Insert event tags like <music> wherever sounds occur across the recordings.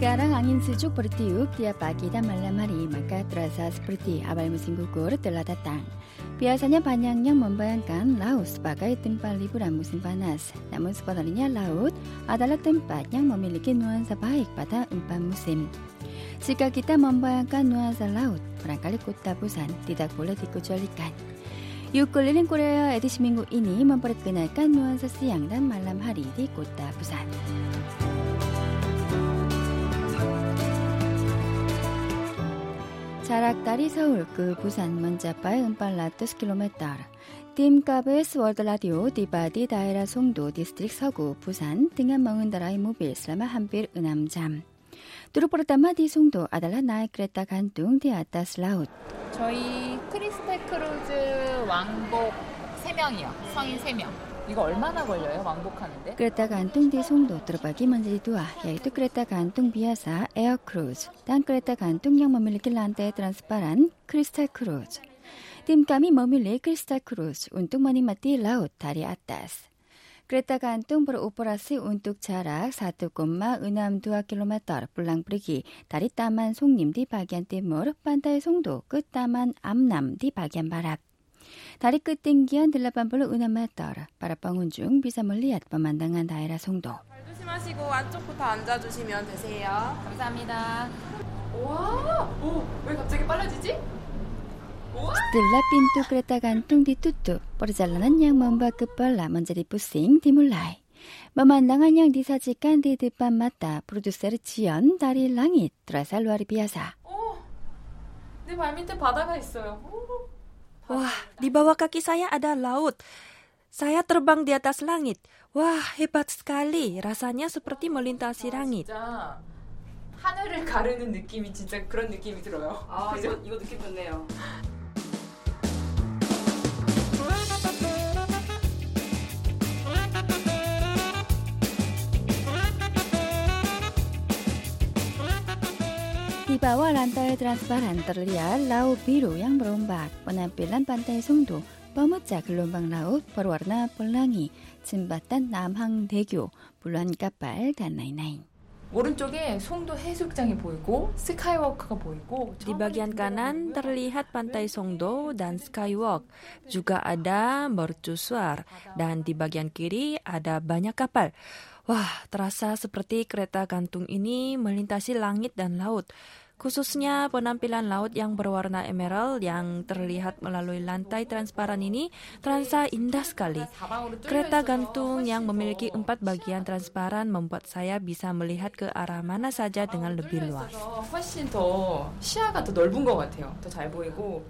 Sekarang angin sejuk bertiup tiap pagi dan malam hari, maka terasa seperti awal musim gugur telah datang. Biasanya banyak yang membayangkan laut sebagai tempat liburan musim panas. Namun sebenarnya laut adalah tempat yang memiliki nuansa baik pada empat musim. Jika kita membayangkan nuansa laut, barangkali kota Busan tidak boleh dikecualikan. Yuk keliling Korea edisi minggu ini memperkenalkan nuansa siang dan malam hari di kota Busan. 자락다리 서울 그 부산 먼자빠의 은빨라 뜻킬로메타르 띠임카베스 월드라디오 디바디 다이라 송도 디스트릭 서구 부산 등한 멍은다라이 모빌 슬라마 한빌 은암잠. 뚜루포르타마 디 송도 아달라 나이 크레타 간둥 디아따 슬라웃. 저희 크리스탈 크루즈 왕복 3명이요. 성인 3명. 이거 얼마나 걸려요? 왕복하는데? 그랬다가 안뚱디 송도 들어가기 만지도아. 야이또 그랬다가 안뚱 비아사 에어 크루즈. 딴 그랬다가 안뚱 양 머밀리길 란데 트란스파란 크리스탈 크루즈. 뜸감이 머밀리 크리스탈 크루즈. 운뚱마니 마띠 라우 다리 아따스. 그랬다가 안뚱보로 오퍼라스 운뚝 자락 사뚜꼼마 은암 두아 킬로미터 블랑브리기 다리 따만 송님 디 박얀 띠 머르 반다의 송도 끝 따만 암남 디 박얀 바락 다리 끝 땡기한 들라반불로 은하마 떠라 빠라빵운 중 비사멀리 얕밤만당한 다이라 송도. 발 조심하시고 안쪽부터 앉아주시면 되세요. 감사합니다. 와오왜 갑자기 빨라지지? 스텔라 핀뚜 그레타 간뚱 디뚜뚜. 뽀르잘라는 뭐 양 멈바 끝발라 먼저리 뿌싱 디물라이. 마만당한 양 디사지깐 디드밤 맞다. 프로듀서르 지연 다리 랑이 드라살루아리 비아사. 오내 발밑에 바다가 있어요. 오. Wah, di bawah kaki saya ada laut. Saya terbang di atas langit. Wah, hebat sekali. Rasanya seperti melintasi langit. 진짜 <laughs> 하늘을 가르는 느낌이 진짜 그런 느낌이 들어요. 아 그죠? 이거 이거 느낌 좋네요. bawah lantai transparan terlihat laut biru yang berombak. penampilan pantai Songdo, pemecah gelombang laut berwarna pelangi, jembatan Namhangdaegyo, puluhan kapal dan lain-lain. Di bagian kanan terlihat pantai Songdo dan Skywalk. Juga ada mercusuar dan di bagian kiri ada banyak kapal. Wah, terasa seperti kereta gantung ini melintasi langit dan laut. Khususnya penampilan laut yang berwarna emerald yang terlihat melalui lantai transparan ini terasa indah sekali. Kereta gantung yang memiliki empat bagian transparan membuat saya bisa melihat ke arah mana saja dengan lebih luas.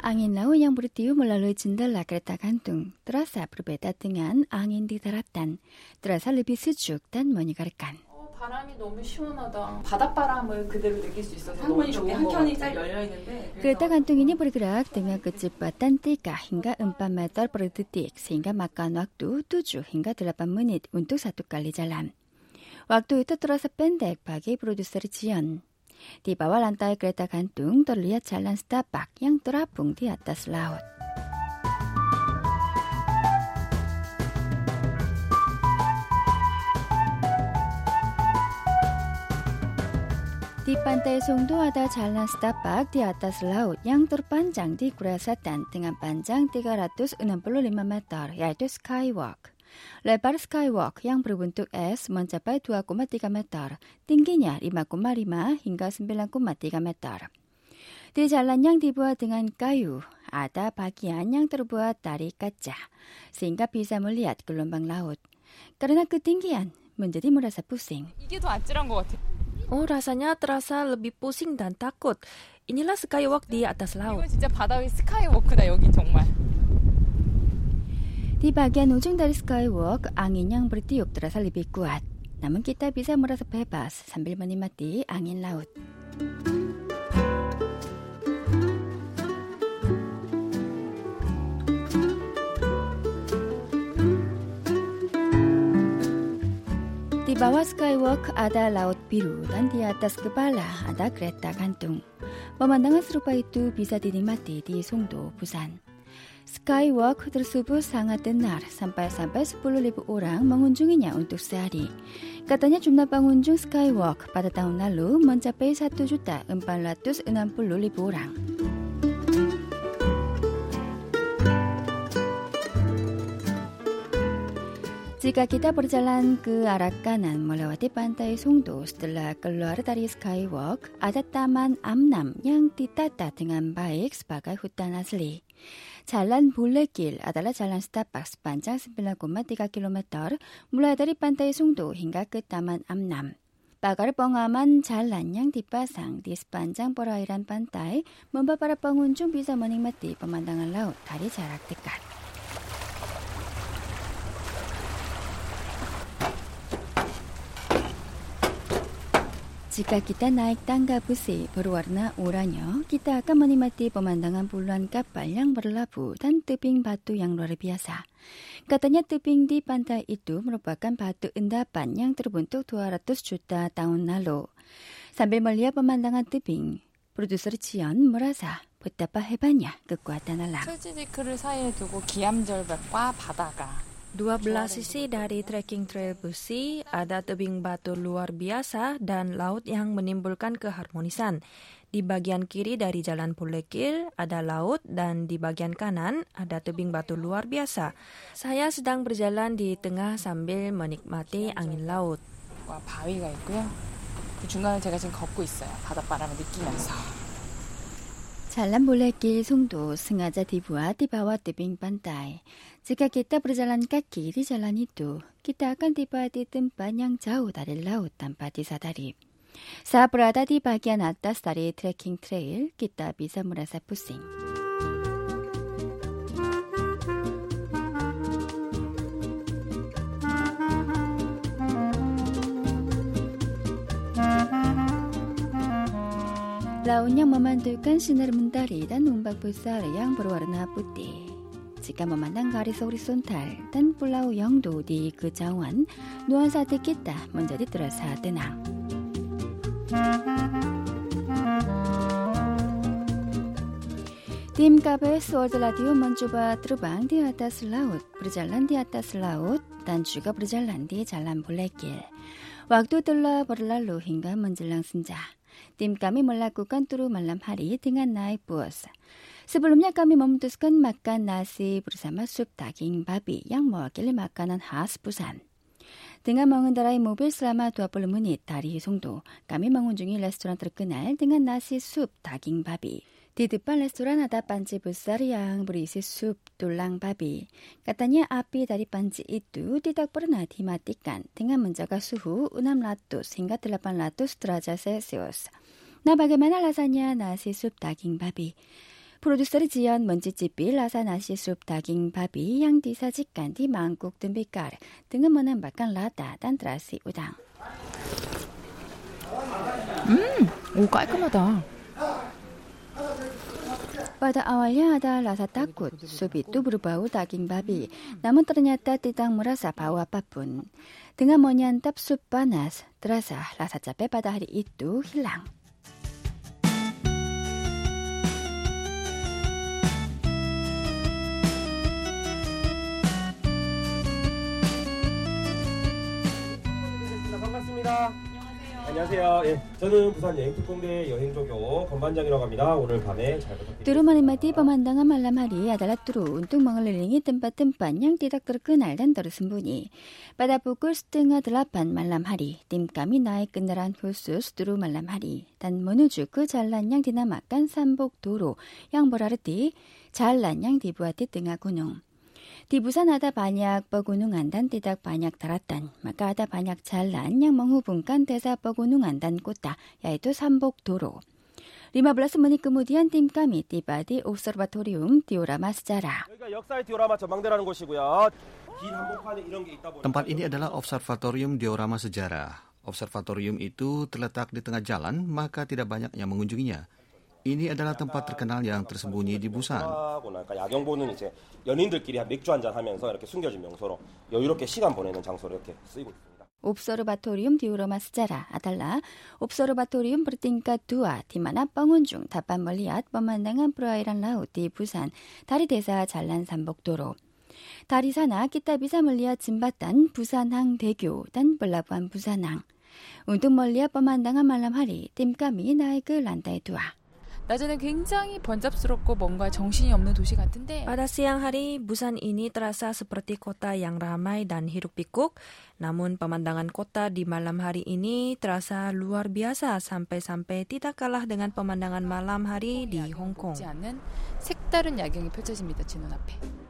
Angin laut yang bertiup melalui jendela kereta gantung terasa berbeda dengan angin di daratan, terasa lebih sejuk dan menyegarkan. 어, 바람이 너무 시원하다. 바닷바람을 그대로 느낄 수 있어서 너무 창문이 이렇게 한것 켠이. 잘 열려 있는데 Kereta gantung ini bergerak dengan kecepatan 3 hingga 4 meter per detik sehingga makan waktu 7 hingga 8 menit untuk satu kali jalan. Waktu itu terasa pendek bagi produser Jion. Di bawah lantai kereta gantung terlihat jalan setapak yang terapung di atas laut. Di pantai Songdo ada jalan setapak di atas laut yang terpanjang di Korea Selatan dengan panjang 365 meter, yaitu Skywalk. Lebar Skywalk yang berbentuk S mencapai 2,3 meter, tingginya 5,5 hingga 9,3 meter. Di jalan yang dibuat dengan kayu, ada bagian yang terbuat dari kaca, sehingga bisa melihat gelombang laut. Karena ketinggian, menjadi merasa pusing. 이게 더 아찔한 것 같아요. Oh, rasanya terasa lebih pusing dan takut. Inilah skywalk di atas laut. Di bagian ujung dari skywalk, angin yang bertiup terasa lebih kuat. Namun kita bisa merasa bebas sambil menikmati angin laut. Bawah skywalk ada laut biru dan di atas kepala ada kereta gantung. Pemandangan serupa itu bisa dinikmati di Songdo, Busan. Skywalk tersebut sangat benar sampai-sampai 10.000 orang mengunjunginya untuk sehari. Katanya jumlah pengunjung Skywalk pada tahun lalu mencapai 1.460.000 orang. Jika kita berjalan ke arah kanan melewati pantai Songdo setelah keluar dari Skywalk, ada Taman Amnam yang ditata dengan baik sebagai hutan asli. Jalan Bulegil adalah jalan setapak sepanjang 9,3 km mulai dari pantai Songdo hingga ke Taman Amnam. Pagar pengaman jalan yang dipasang di sepanjang perairan pantai membuat para pengunjung bisa menikmati pemandangan laut dari jarak dekat. Jika kita naik tangga besi berwarna oranye, kita akan menikmati pemandangan puluhan kapal yang berlabuh dan tebing batu yang luar biasa. Katanya tebing di pantai itu merupakan batu endapan yang terbentuk 200 juta tahun lalu. Sambil melihat pemandangan tebing, produser Jian merasa betapa hebatnya kekuatan alam. 철지지크를 사이에 두고 기암절벽과 바다가 12 sisi dari trekking trail besi, ada tebing batu luar biasa dan laut yang menimbulkan keharmonisan. Di bagian kiri dari jalan Pulekil ada laut dan di bagian kanan ada tebing batu luar biasa. Saya sedang berjalan di tengah sambil menikmati angin laut. 와, 바위가 있고요. 그 중간을 제가 지금 걷고 있어요. 바닷바람을 느끼면서. Jalan Bulekil Sungdo sengaja dibuat di bawah tebing pantai. Jika kita berjalan kaki di jalan itu, kita akan tiba di tempat yang jauh dari laut tanpa disadari. Saat berada di bagian atas dari trekking trail, kita bisa merasa pusing. Yang memantulkan sinar mentari dan ombak besar yang berwarna putih. Jika memandang garis horizontal dan pulau Yongdo di kejauhan, nuansa hati kita menjadi terasa tenang. Tim KBS World Radio mencoba terbang di atas laut, berjalan di atas laut, dan juga berjalan di jalan Bulekil. Waktu telah berlalu hingga menjelang senja. Tim kami melakukan turu malam hari dengan naik bus. Sebelumnya kami memutuskan makan nasi bersama sup daging babi yang mewakili makanan khas Busan. Dengan mengendarai mobil selama 20 menit dari Songdo, kami mengunjungi restoran terkenal dengan nasi sup daging babi. Di depan restoran ada panci besar yang berisi sup tulang babi. Katanya api dari panci itu tidak pernah dimatikan dengan menjaga suhu 600 hingga 800 derajat Celcius. Nah, bagaimana rasanya nasi sup daging babi? Produser Jion mencicipi rasa nasi sup daging babi yang disajikan di mangkuk tembikar dengan menambahkan lada dan terasi udang. 음, 오 깔끔하다. Pada awalnya ada rasa takut, sup itu berbau daging babi, namun ternyata tidak merasa bau apa pun. Dengan menyantap sup panas, terasa rasa capek pada hari itu hilang. 안녕하세요. 예, 저는 부산 여행특공대 여행조교 건반장이라고 합니다. 오늘 밤에 잘 부탁드립니다. 두루마리마티 범한당한 말람하리 아달라뚜루 운뚱멍을릴링이 뜸빠뜸빤 양띠닥뜨르크 날단더르 승분이 바다부글 스등아 드라판 말람하리 띵감이 나의 끝나란 홀수 스두루 말람하리 단모누주 그 잘난 양 디나마깐 산복도로 양보라르띠 잘난 양 디부아띠 등아 군웅 Di Busan ada banyak pegunungan dan tidak banyak daratan. Maka ada banyak jalan yang menghubungkan desa pegunungan dan kota, yaitu Sambokdoro. 15 menit kemudian tim kami tiba di Observatorium Diorama Sejarah. Tempat ini adalah Observatorium Diorama Sejarah. Observatorium itu terletak di tengah jalan, maka tidak banyak yang mengunjunginya. 이렇게 숨겨진 명소로 여유롭게 시간 보내는 장소로 이렇게 쓰이고 있습니다. Observatorium Diorama Sejarah adalah Observatorium bertingkat dua di mana pengunjung dapat melihat pemandangan perairan laut di Busan dari desa Jalan Sambokdoro. Dari sana kita bisa melihat jembatan Busanhang Daegyo dan pelabuhan Busanhang. Untuk melihat pemandangan malam hari, tim kami naik ke lantai dua. 낮에는 굉장히 번잡스럽고 뭔가 정신이 없는 도시 같은데 Pada siang hari, Busan ini terasa seperti kota yang ramai dan hiruk pikuk. Namun pemandangan kota di malam hari ini terasa luar biasa sampai-sampai tidak kalah dengan pemandangan malam hari di Hong Kong. 보지 않는 색다른 야경이 펼쳐집니다. 제 눈앞에.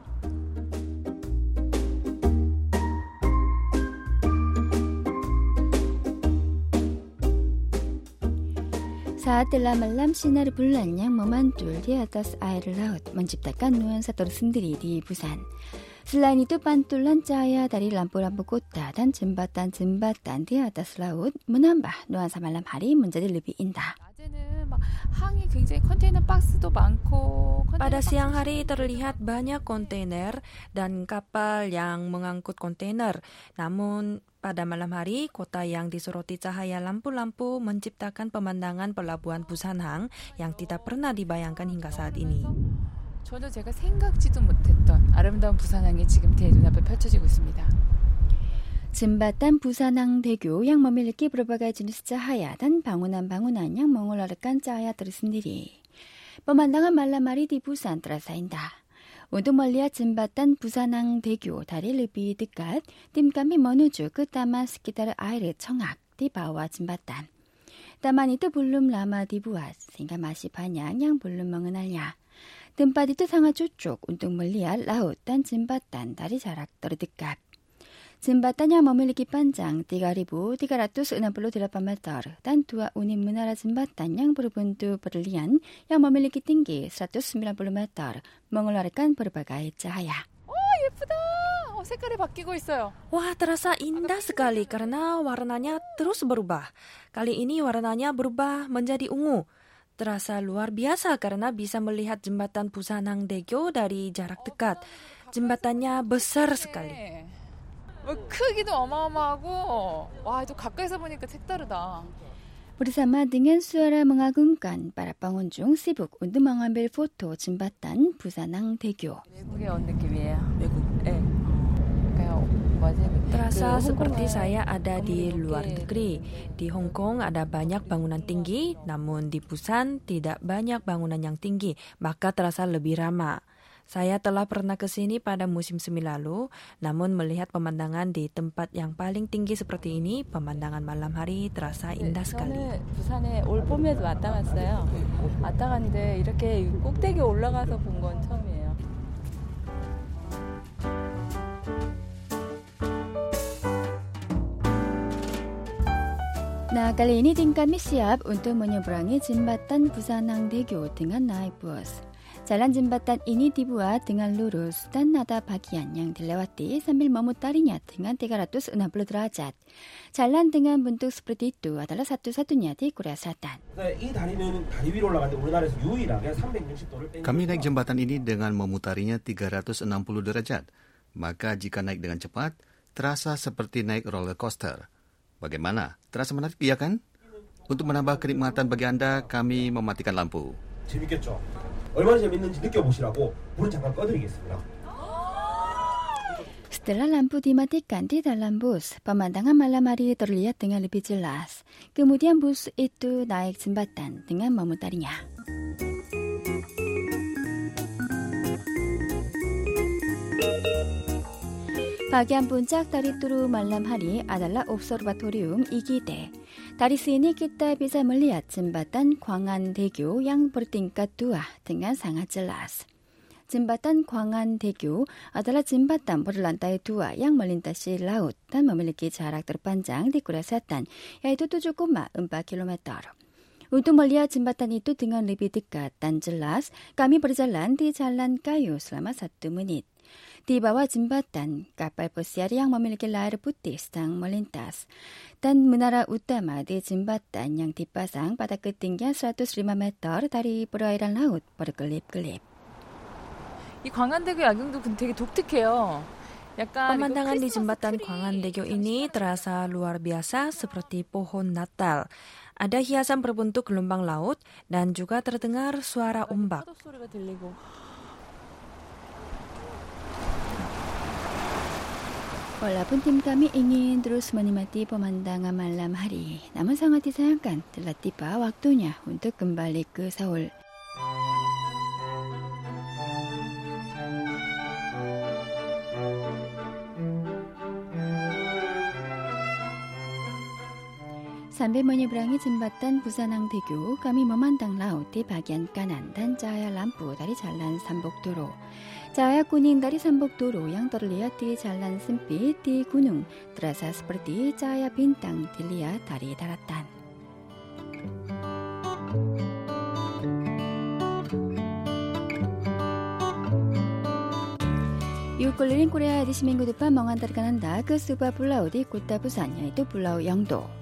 Saat telah malam sinar bulan yang memantul di atas air laut menciptakan nuansa tersendiri di Busan. Selain itu pantulan cahaya dari lampu-lampu kota dan jembatan-jembatan di atas laut menambah nuansa malam hari menjadi lebih indah 낮에는 막 항이 굉장히 컨테이너 박스도 많고 컨테이너 Pada 박스 siang hari terlihat banyak kontainer dan kapal yang mengangkut kontainer. Namun pada malam hari, kota yang disoroti cahaya lampu-lampu menciptakan pemandangan pelabuhan Busanhang yang tidak pernah dibayangkan hingga saat ini. 전혀 제가 생각지도 못했던 아름다운 부산항이 지금 제 눈앞에 펼쳐지고 있습니다. 진바탄 부산항 대교 양머밀기 브로바가 지니스자 하야단 방운한 방운한 양 멍울라르깐 짜야 들으신디리. 뻔만당한 말라마리디 부산 따라사인다. 오두멀리아 진바탄 부산항 대교 다리 르비 드갓 띵감이 머누주 그 끝다만 스키다르 아이르 청악 디바와 진바탄. 따마니트 불룸 라마 디부아 생가 마시 반양 양 불룸 멍은 알야 뜸바디트 상하 쪼쪽 운동멀리아 라우 딴 진바탄 다리 자락 떨어득갓. yang memiliki panjang 3.368 meter dan dua unit menara jembatan yang berbentuk berlian yang memiliki tinggi 190 meter mengeluarkan berbagai cahaya. 예쁘다. 어, 색깔이 바뀌고 있어요. Wah, terasa indah sekali karena warnanya terus berubah. Kali ini warnanya berubah menjadi ungu. Terasa luar biasa karena bisa melihat jembatan Busanhang Daegyo dari jarak dekat. Jembatannya besar sekali. 네. 뭐 크기도 어마어마하고 와, 또 가까이서 보니까 색다르다. Bersama dengan suara mengagumkan, para pengunjung sibuk untuk mengambil foto jembatan Busanang Daegyo. 외국에 온 느낌이에요. 외국. 네. kayak 뭐지? Terasa 그 seperti 홍콩은 saya ada di 너무 luar 높게 negeri. Di Hong Kong ada banyak bangunan tinggi, namun di Busan tidak banyak bangunan yang tinggi, maka terasa lebih ramah. Saya telah pernah ke sini pada musim semi lalu, namun melihat pemandangan di tempat yang paling tinggi seperti ini, pemandangan malam hari terasa indah sekali. Nah, kali ini tingkat siap untuk menyeberangi jembatan Busanang Daegu dengan naik bus. Jalan jembatan ini dibuat dengan lurus dan ada bagian yang dilewati sambil memutarinya dengan 360 derajat. Jalan dengan bentuk seperti itu adalah satu-satunya di Korea Selatan. 네, 이 다리는 다리 위로 올라가는데 우리나라에서 유일하게 360도를 뺀 Kami naik jembatan ini dengan memutarinya 360 derajat. Maka jika naik dengan cepat, terasa seperti naik roller coaster. Bagaimana? Terasa menarik, iya kan? Untuk menambah kenikmatan bagi Anda, kami mematikan lampu. 재밌겠죠? 얼마나 재밌는지 느껴보시라고 불을 잠깐 꺼드리겠습니다. Setelah lampu dimatikan di dalam bus, pemandangan malam hari terlihat dengan lebih jelas. Kemudian bus itu naik jembatan dengan memutarinya. Bagian puncak dari turu malam hari adalah observatorium Igide. Dari sini kita bisa melihat jembatan Kwangan Daegyo yang bertingkat dua dengan sangat jelas. Jembatan Kwangan Daegyo adalah jembatan berlantai dua yang melintasi laut dan memiliki jarak terpanjang di Korea Selatan, yaitu 7,4 km. Untuk melihat jembatan itu dengan lebih dekat dan jelas, kami berjalan di jalan kayu selama satu menit. Di bawah jembatan, kapal pesiar yang memiliki layar putih sedang melintas. Dan menara utama di jembatan yang dipasang pada ketinggian 105 meter dari perairan laut berkelip-kelip. 이 광안대교 야경도 근- 되게 독특해요. 약간 Pemandangan di 이거 jembatan 크리스마스 트리 Kwangandaegyo ini terasa luar biasa seperti pohon Natal. Ada hiasan berbentuk gelombang laut dan juga terdengar suara ombak. Walaupun tim kami ingin terus menikmati pemandangan malam hari, namun sangat disayangkan telah tiba waktunya untuk kembali ke Seoul. Sambil menyeberangi jembatan Busanang-daegu, kami memandang laut di bagian kanan dan cahaya lampu dari jalan Sambokdoro. Cahaya kuning dari Sambokdoro yang terlihat di jalan sempit di gunung terasa seperti cahaya bintang dilihat dari daratan. Yuk keliling Korea di seminggu depan mengantarkan Anda ke sebuah pulau di kota Busan yaitu Pulau Yeongdo.